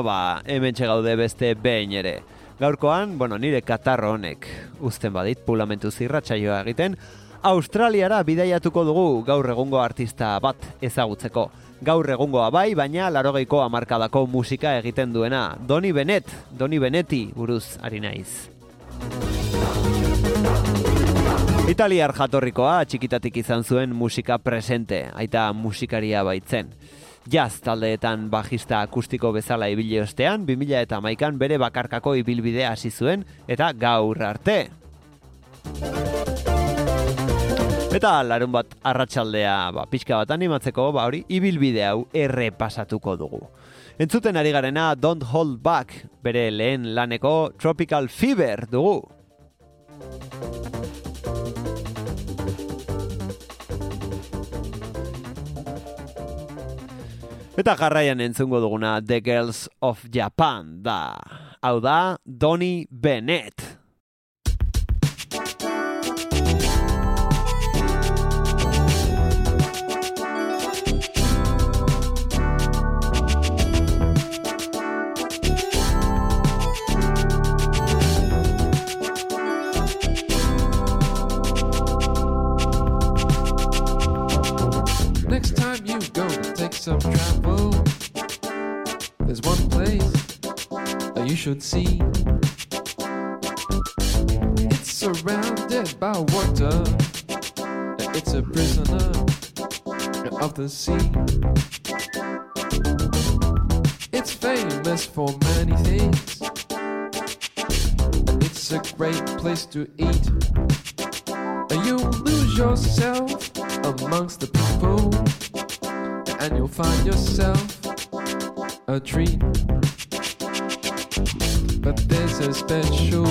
Bueno ba, hemen gaude beste behin ere. Gaurkoan, bueno, nire katarro honek uzten badit pulamentu zirratsaioa egiten, Australiara bidaiatuko dugu gaur egungo artista bat ezagutzeko. Gaur egungoa bai, baina larogeiko amarkadako musika egiten duena. Doni Benet, Doni Beneti buruz ari naiz. Italiar jatorrikoa txikitatik izan zuen musika presente, aita musikaria baitzen. Jazz taldeetan bajista akustiko bezala ibili ostean, 2000 eta maikan bere bakarkako ibilbidea hasi zuen eta gaur arte. Eta larun bat arratsaldea ba, pixka bat animatzeko, ba, hori ibilbide hau erre pasatuko dugu. Entzuten ari garena Don't Hold Back, bere lehen laneko Tropical Fever dugu. Eta jarraian entzungo duguna The Girls of Japan da. Hau da, Donny Bennett. Next time you go to take some drive should see. It's surrounded by water, it's a prisoner of the sea. It's famous for many things. It's a great place to eat. You lose yourself amongst the people, and you'll find yourself a treat bed show.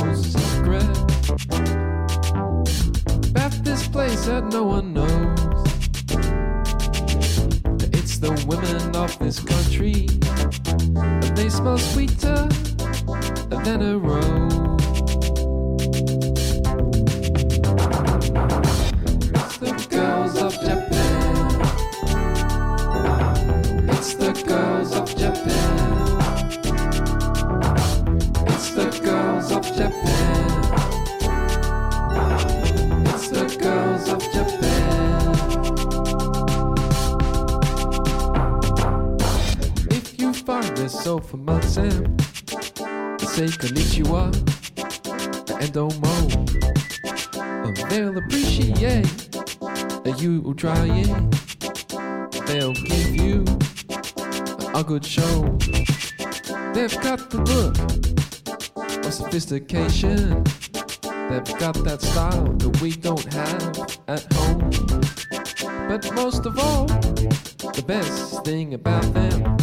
A good show. They've got the look of sophistication. They've got that style that we don't have at home. But most of all, the best thing about them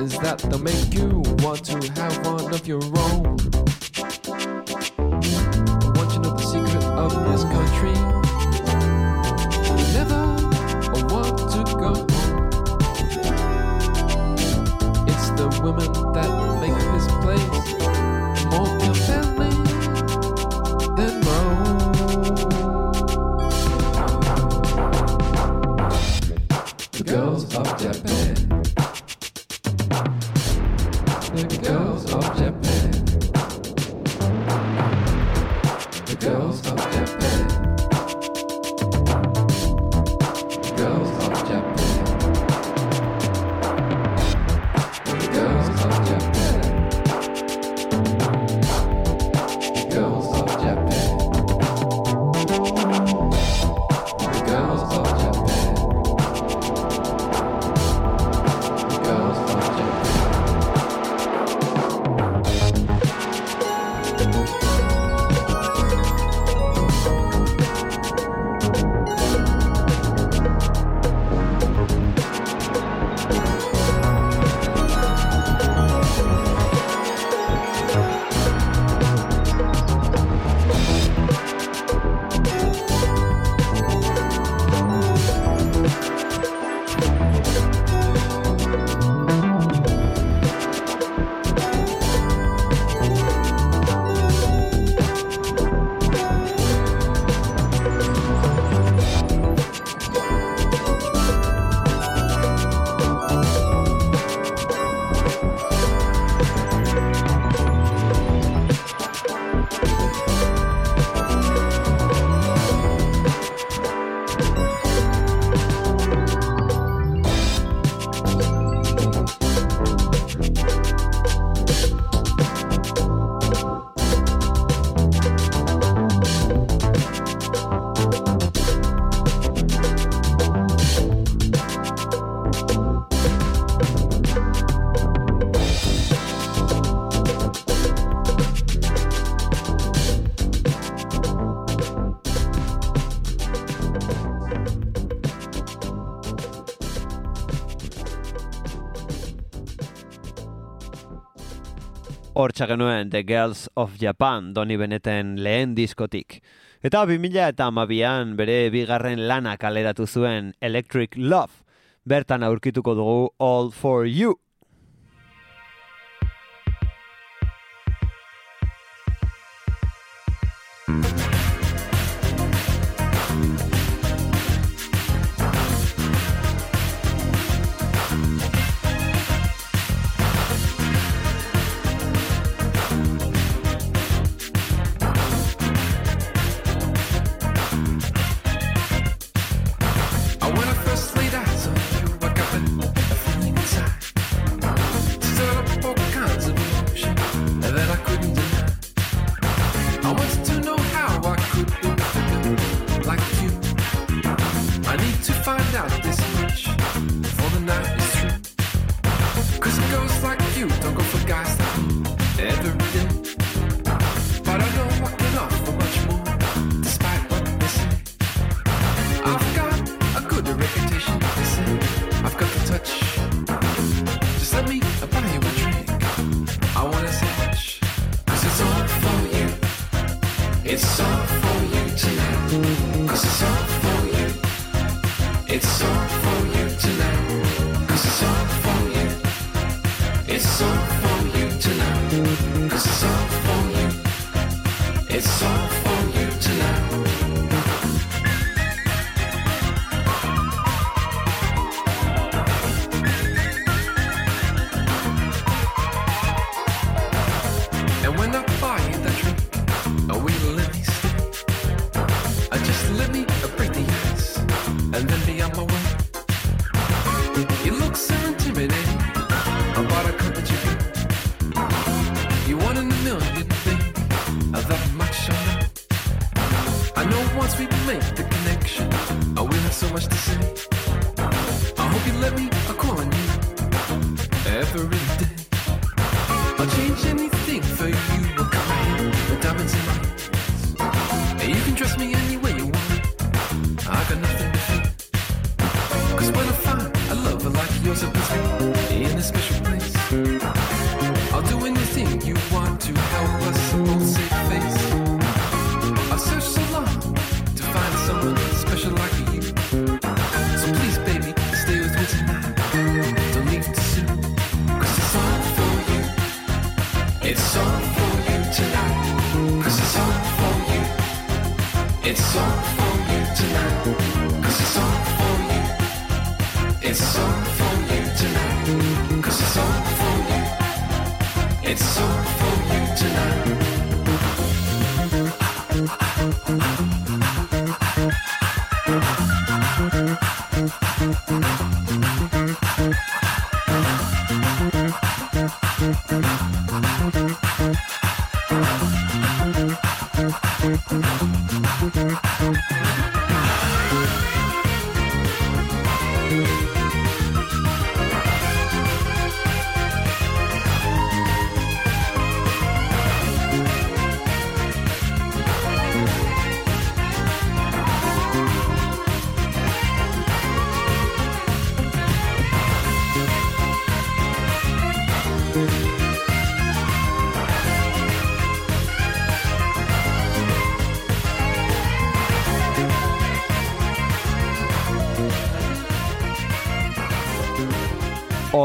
is that they'll make you want to have one of your own. Want you know the secret of this country? Women Hortxa genuen The Girls of Japan doni beneten lehen diskotik. Eta 2000 eta amabian bere bigarren lana kaleratu zuen Electric Love. Bertan aurkituko dugu All For You.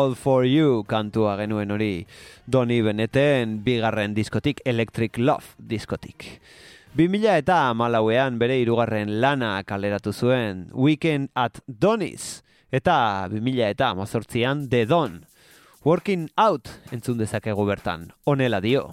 Out For You kantua genuen hori Doni Beneten bigarren diskotik Electric Love diskotik. 2000 eta malauean bere hirugarren lana kaleratu zuen Weekend at Donis eta 2000 eta mazortzian The Don. Working Out entzun dezakegu bertan, onela dio.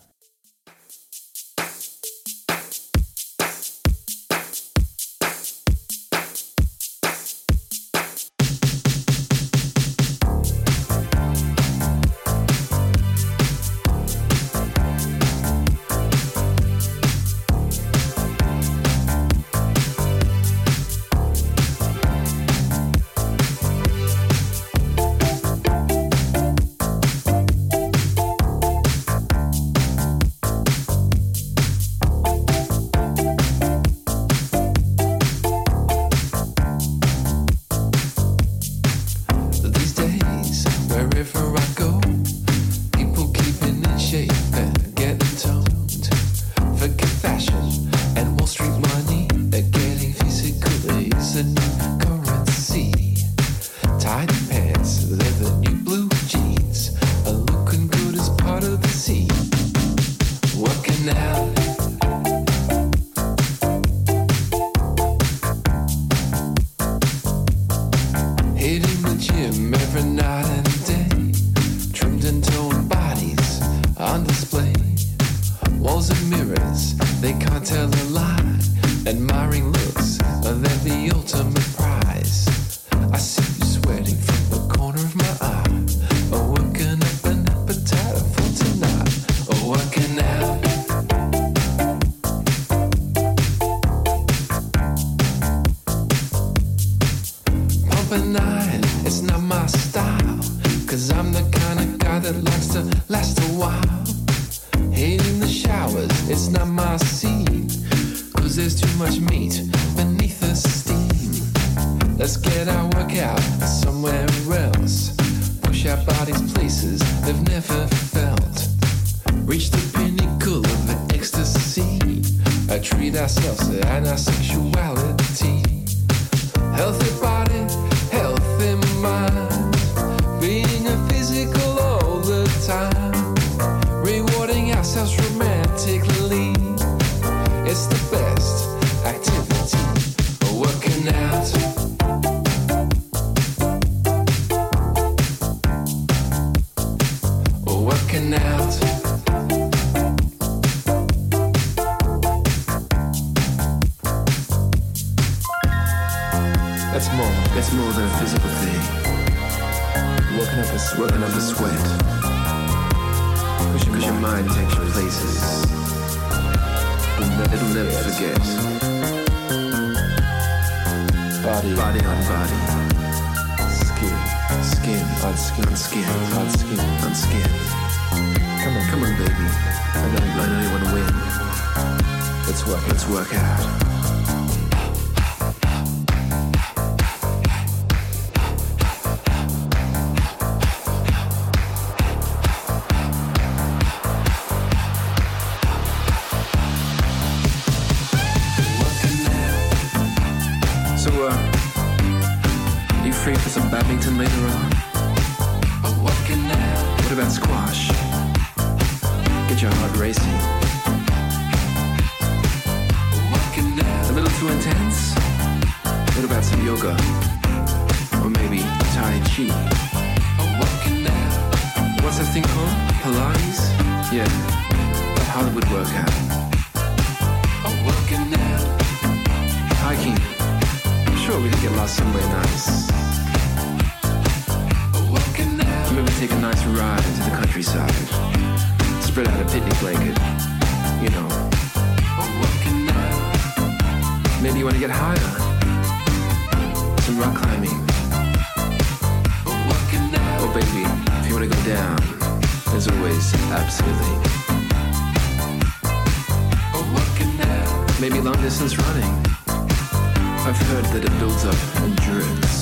Meet. some badminton later on? What can What about squash? Get your heart racing. What can I? A little too intense? What about some yoga? Or maybe Tai Chi? What can What's that thing called? Pilates? Yeah, that Hollywood workout. Hiking. I'm sure we can get lost somewhere nice. take a nice ride to the countryside. Spread out a picnic blanket, you know. Maybe you want to get higher. Some rock climbing. Oh, baby, if you want to go down, as always, absolutely. Maybe long distance running. I've heard that it builds up endurance.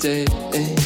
day. Eh?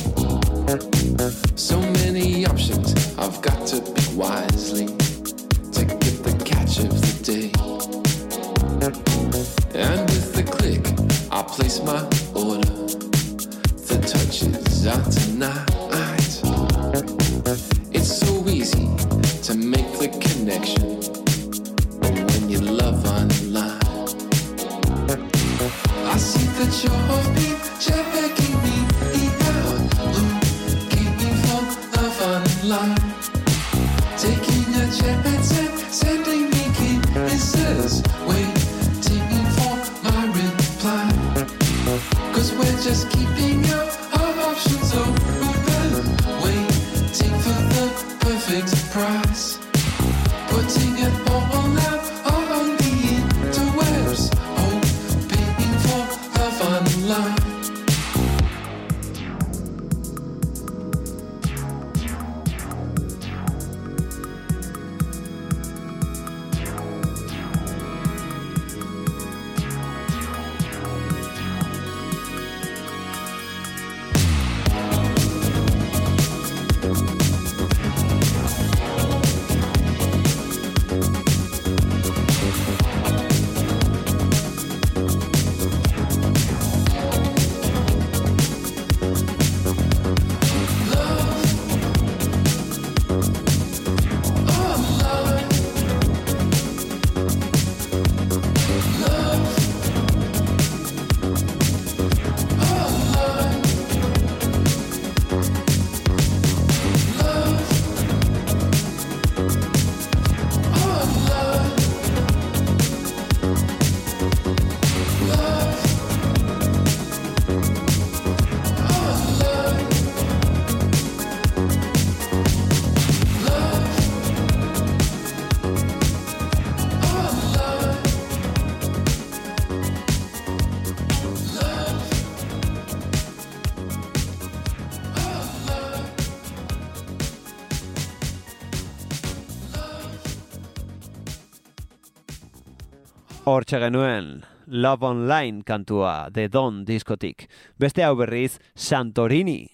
Hortxe genuen Love Online kantua The Don diskotik. Beste hau berriz Santorini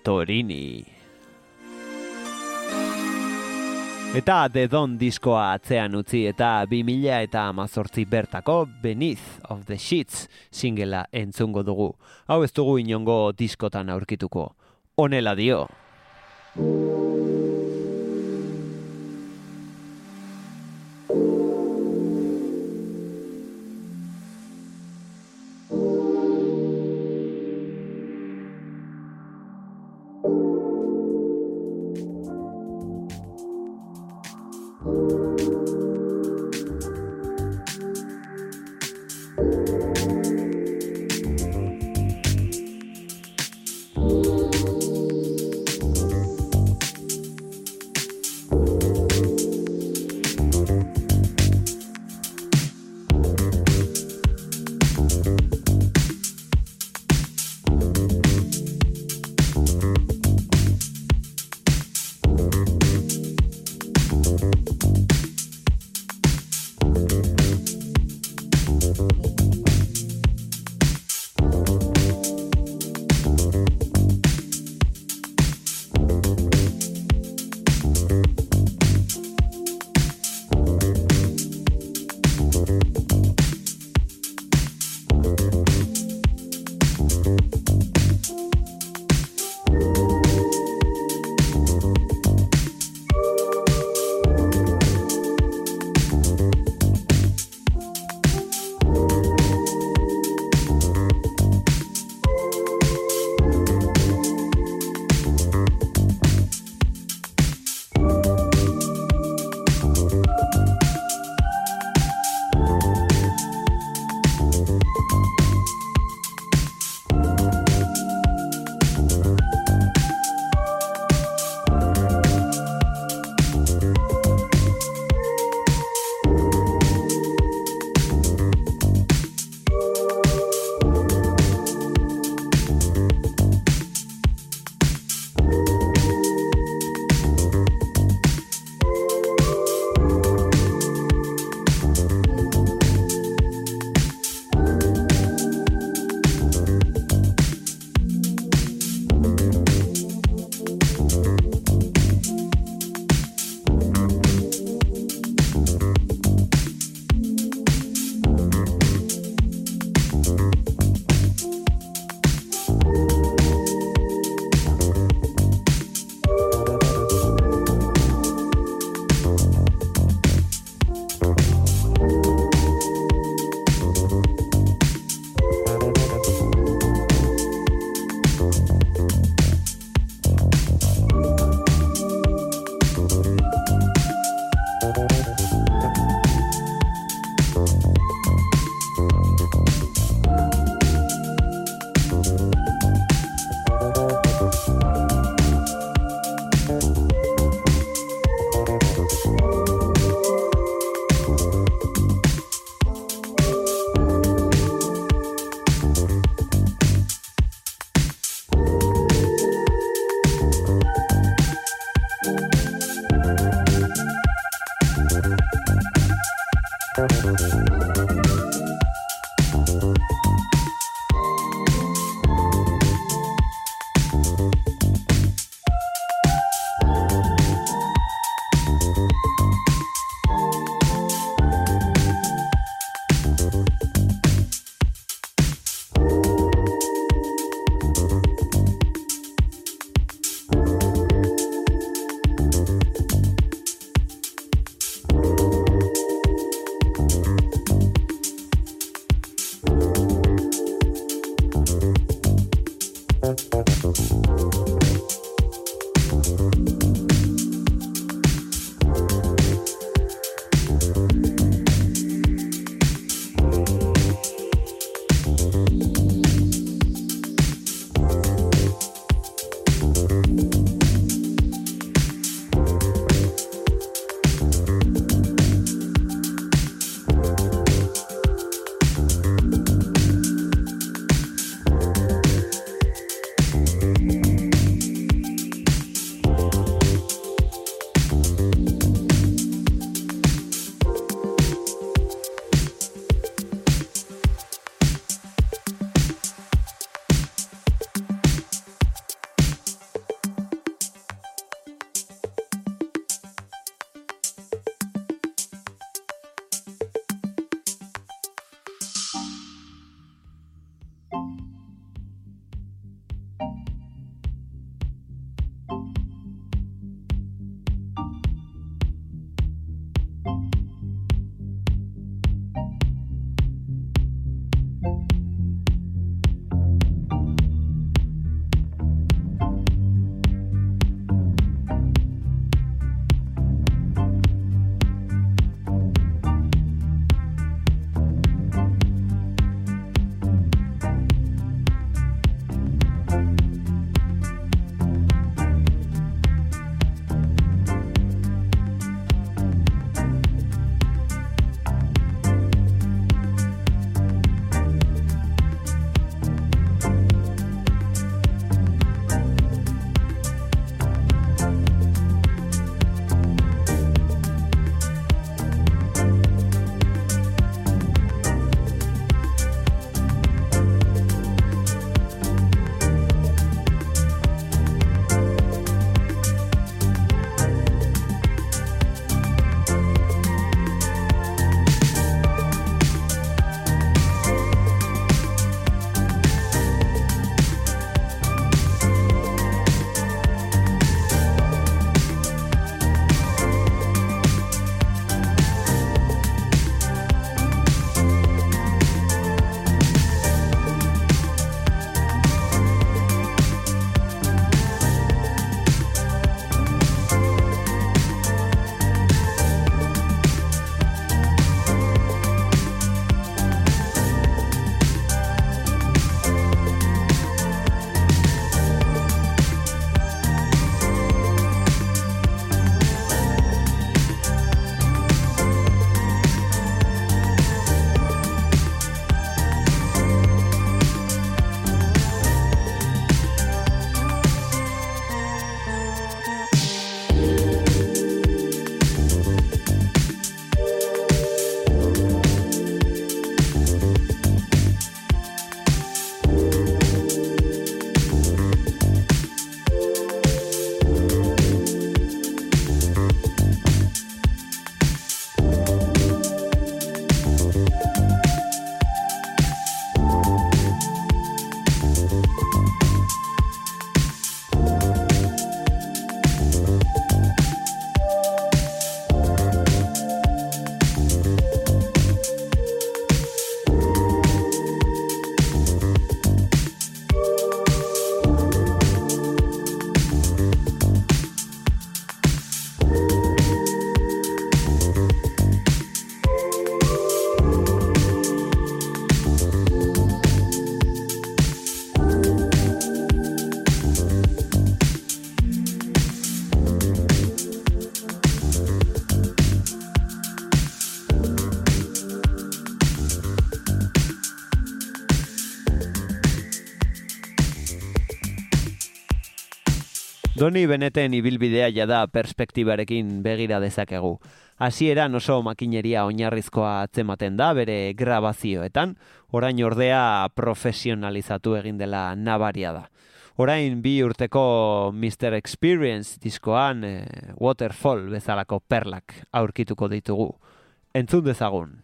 Santorini. Eta The Don diskoa atzean utzi eta 2000 eta amazortzi bertako Beneath of the Sheets singela entzungo dugu. Hau ez dugu inongo diskotan aurkituko. Honela dio. Doni Beneten ibilbidea jada perspektibarekin begira dezakegu. Hasieran oso makineria oinarrizkoa atzematen da bere grabazioetan, orain ordea profesionalizatu egin dela nabaria da. Orain bi urteko Mr. Experience diskoan eh, Waterfall bezalako perlak aurkituko ditugu. Entzun dezagun.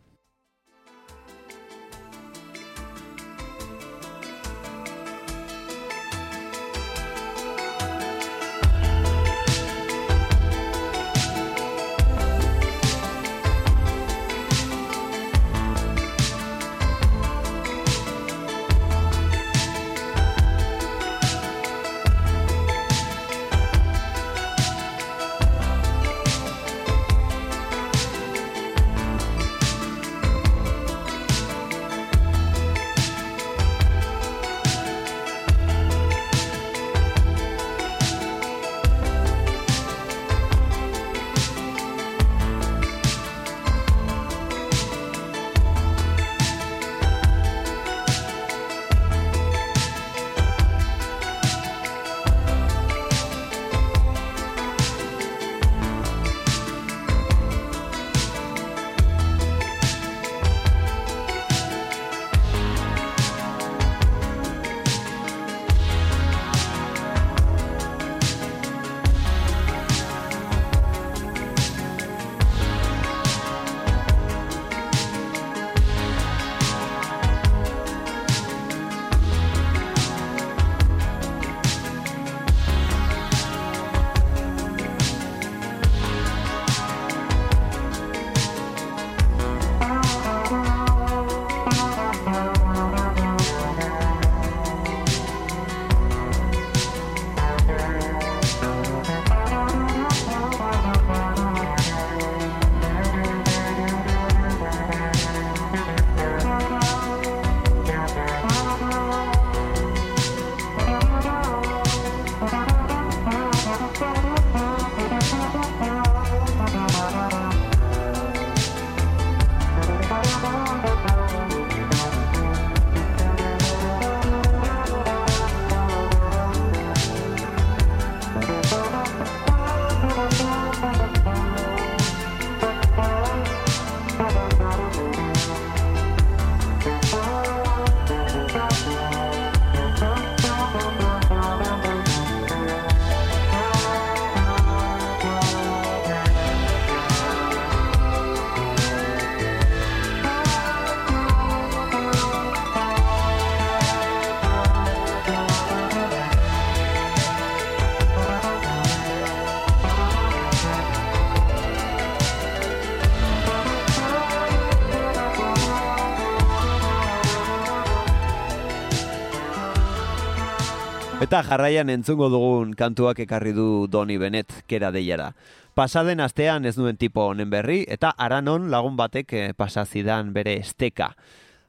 Eta jarraian entzungo dugun kantuak ekarri du Doni Benet, kera deiara. Pasaden astean ez duen tipo honen berri, eta aranon lagun batek eh, pasazidan bere esteka.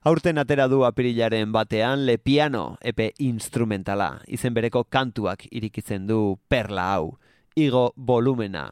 Aurten atera du apirilaren batean le piano epe instrumentala, izen bereko kantuak irikitzen du perla hau. Igo volumena.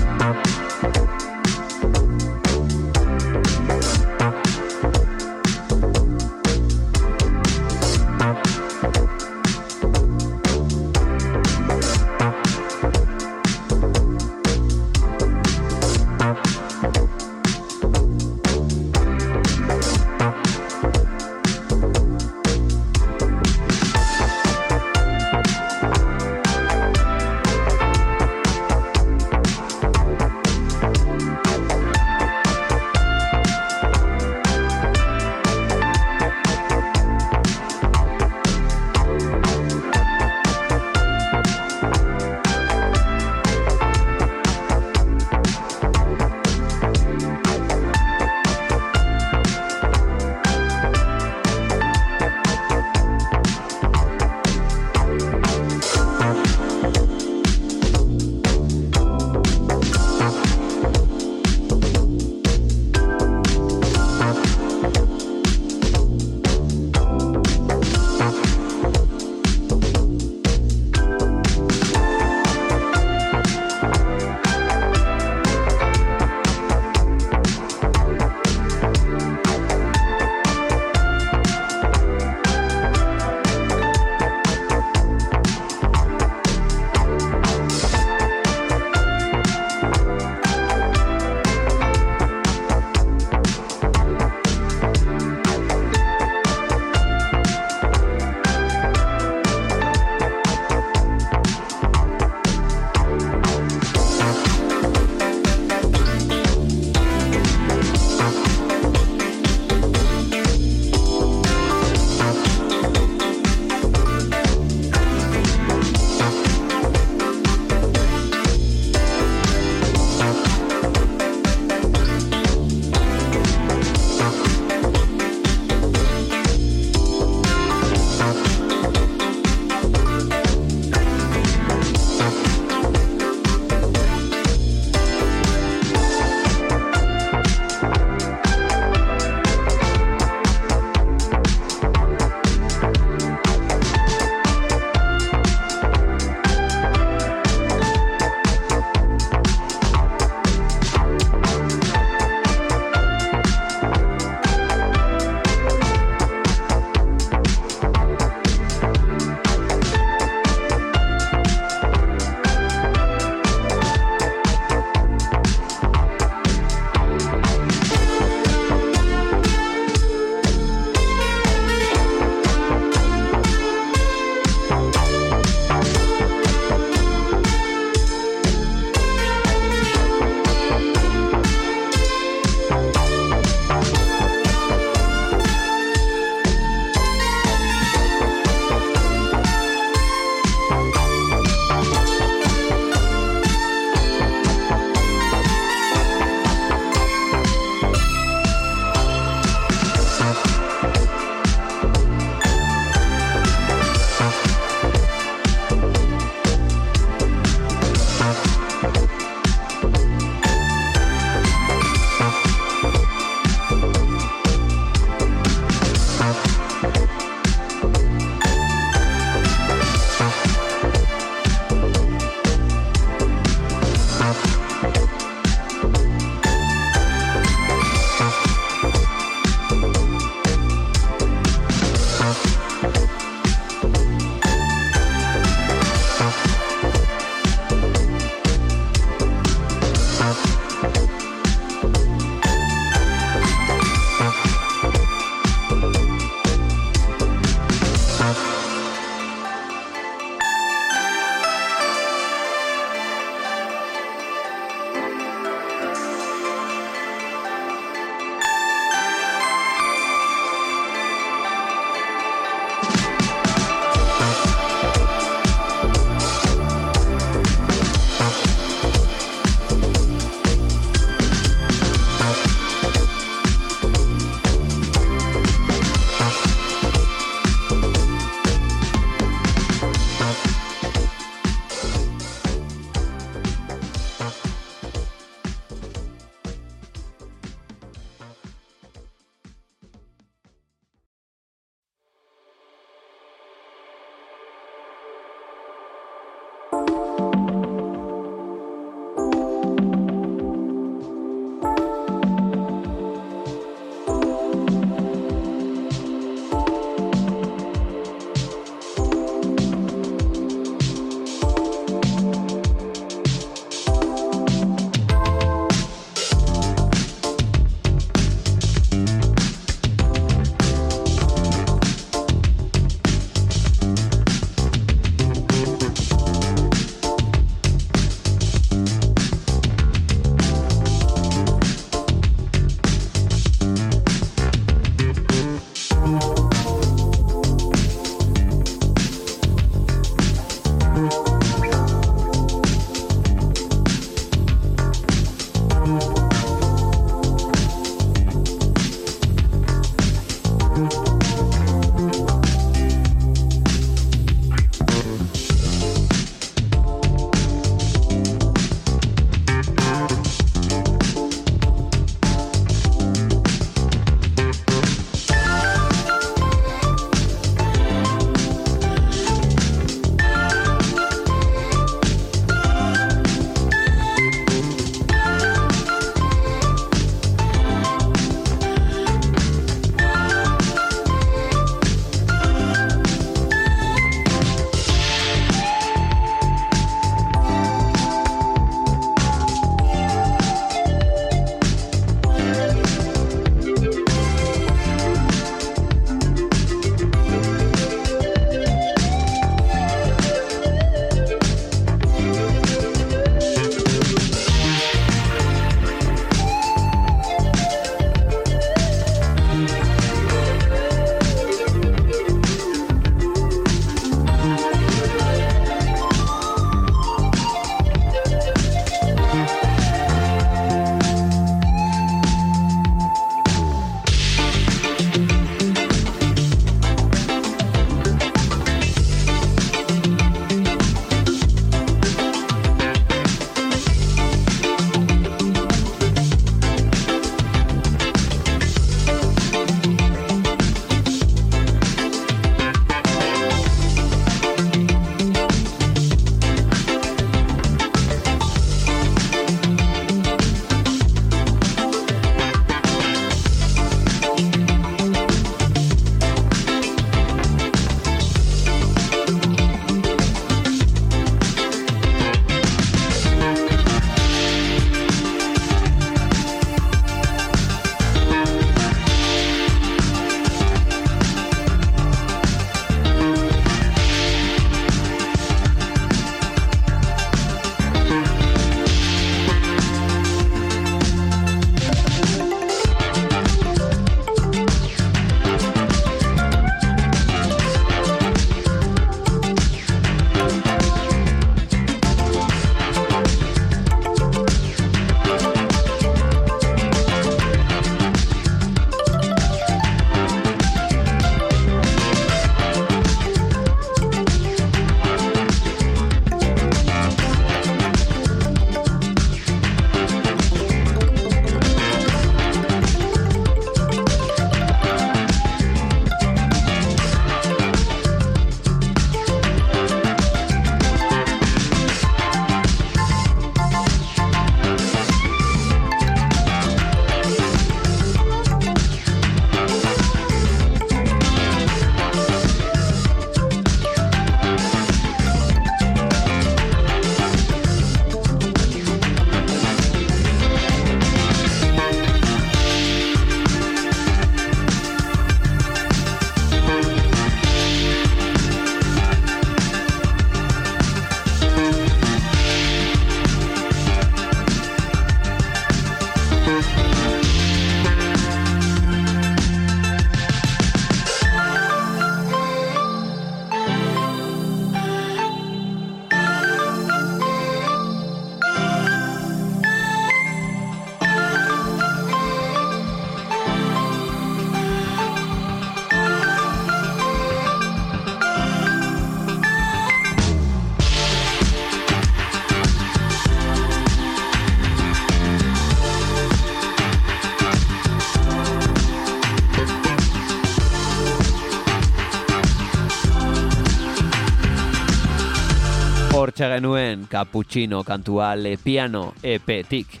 Genuen Cappuccino kantua Le Piano EP-tik.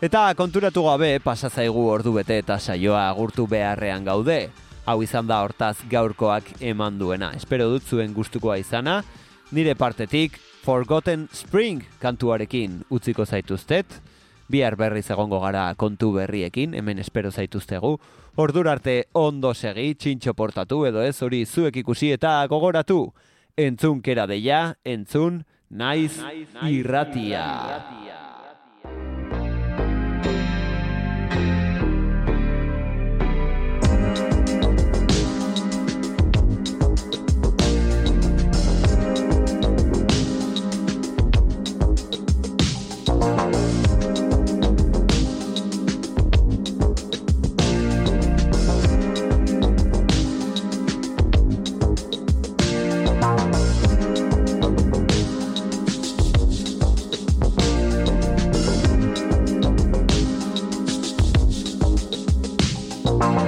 Eta konturatu gabe pasazaigu ordu bete eta saioa agurtu beharrean gaude. Hau izan da hortaz gaurkoak eman duena. Espero dut zuen gustukoa izana. Nire partetik Forgotten Spring kantuarekin utziko zaituztet. Bihar berriz egongo gara kontu berriekin, hemen espero zaituztegu. Ordur arte ondo segi, txintxo portatu edo ez hori zuek ikusi eta gogoratu. Entzun kera deia, entzun, naiz, irratia. Bye.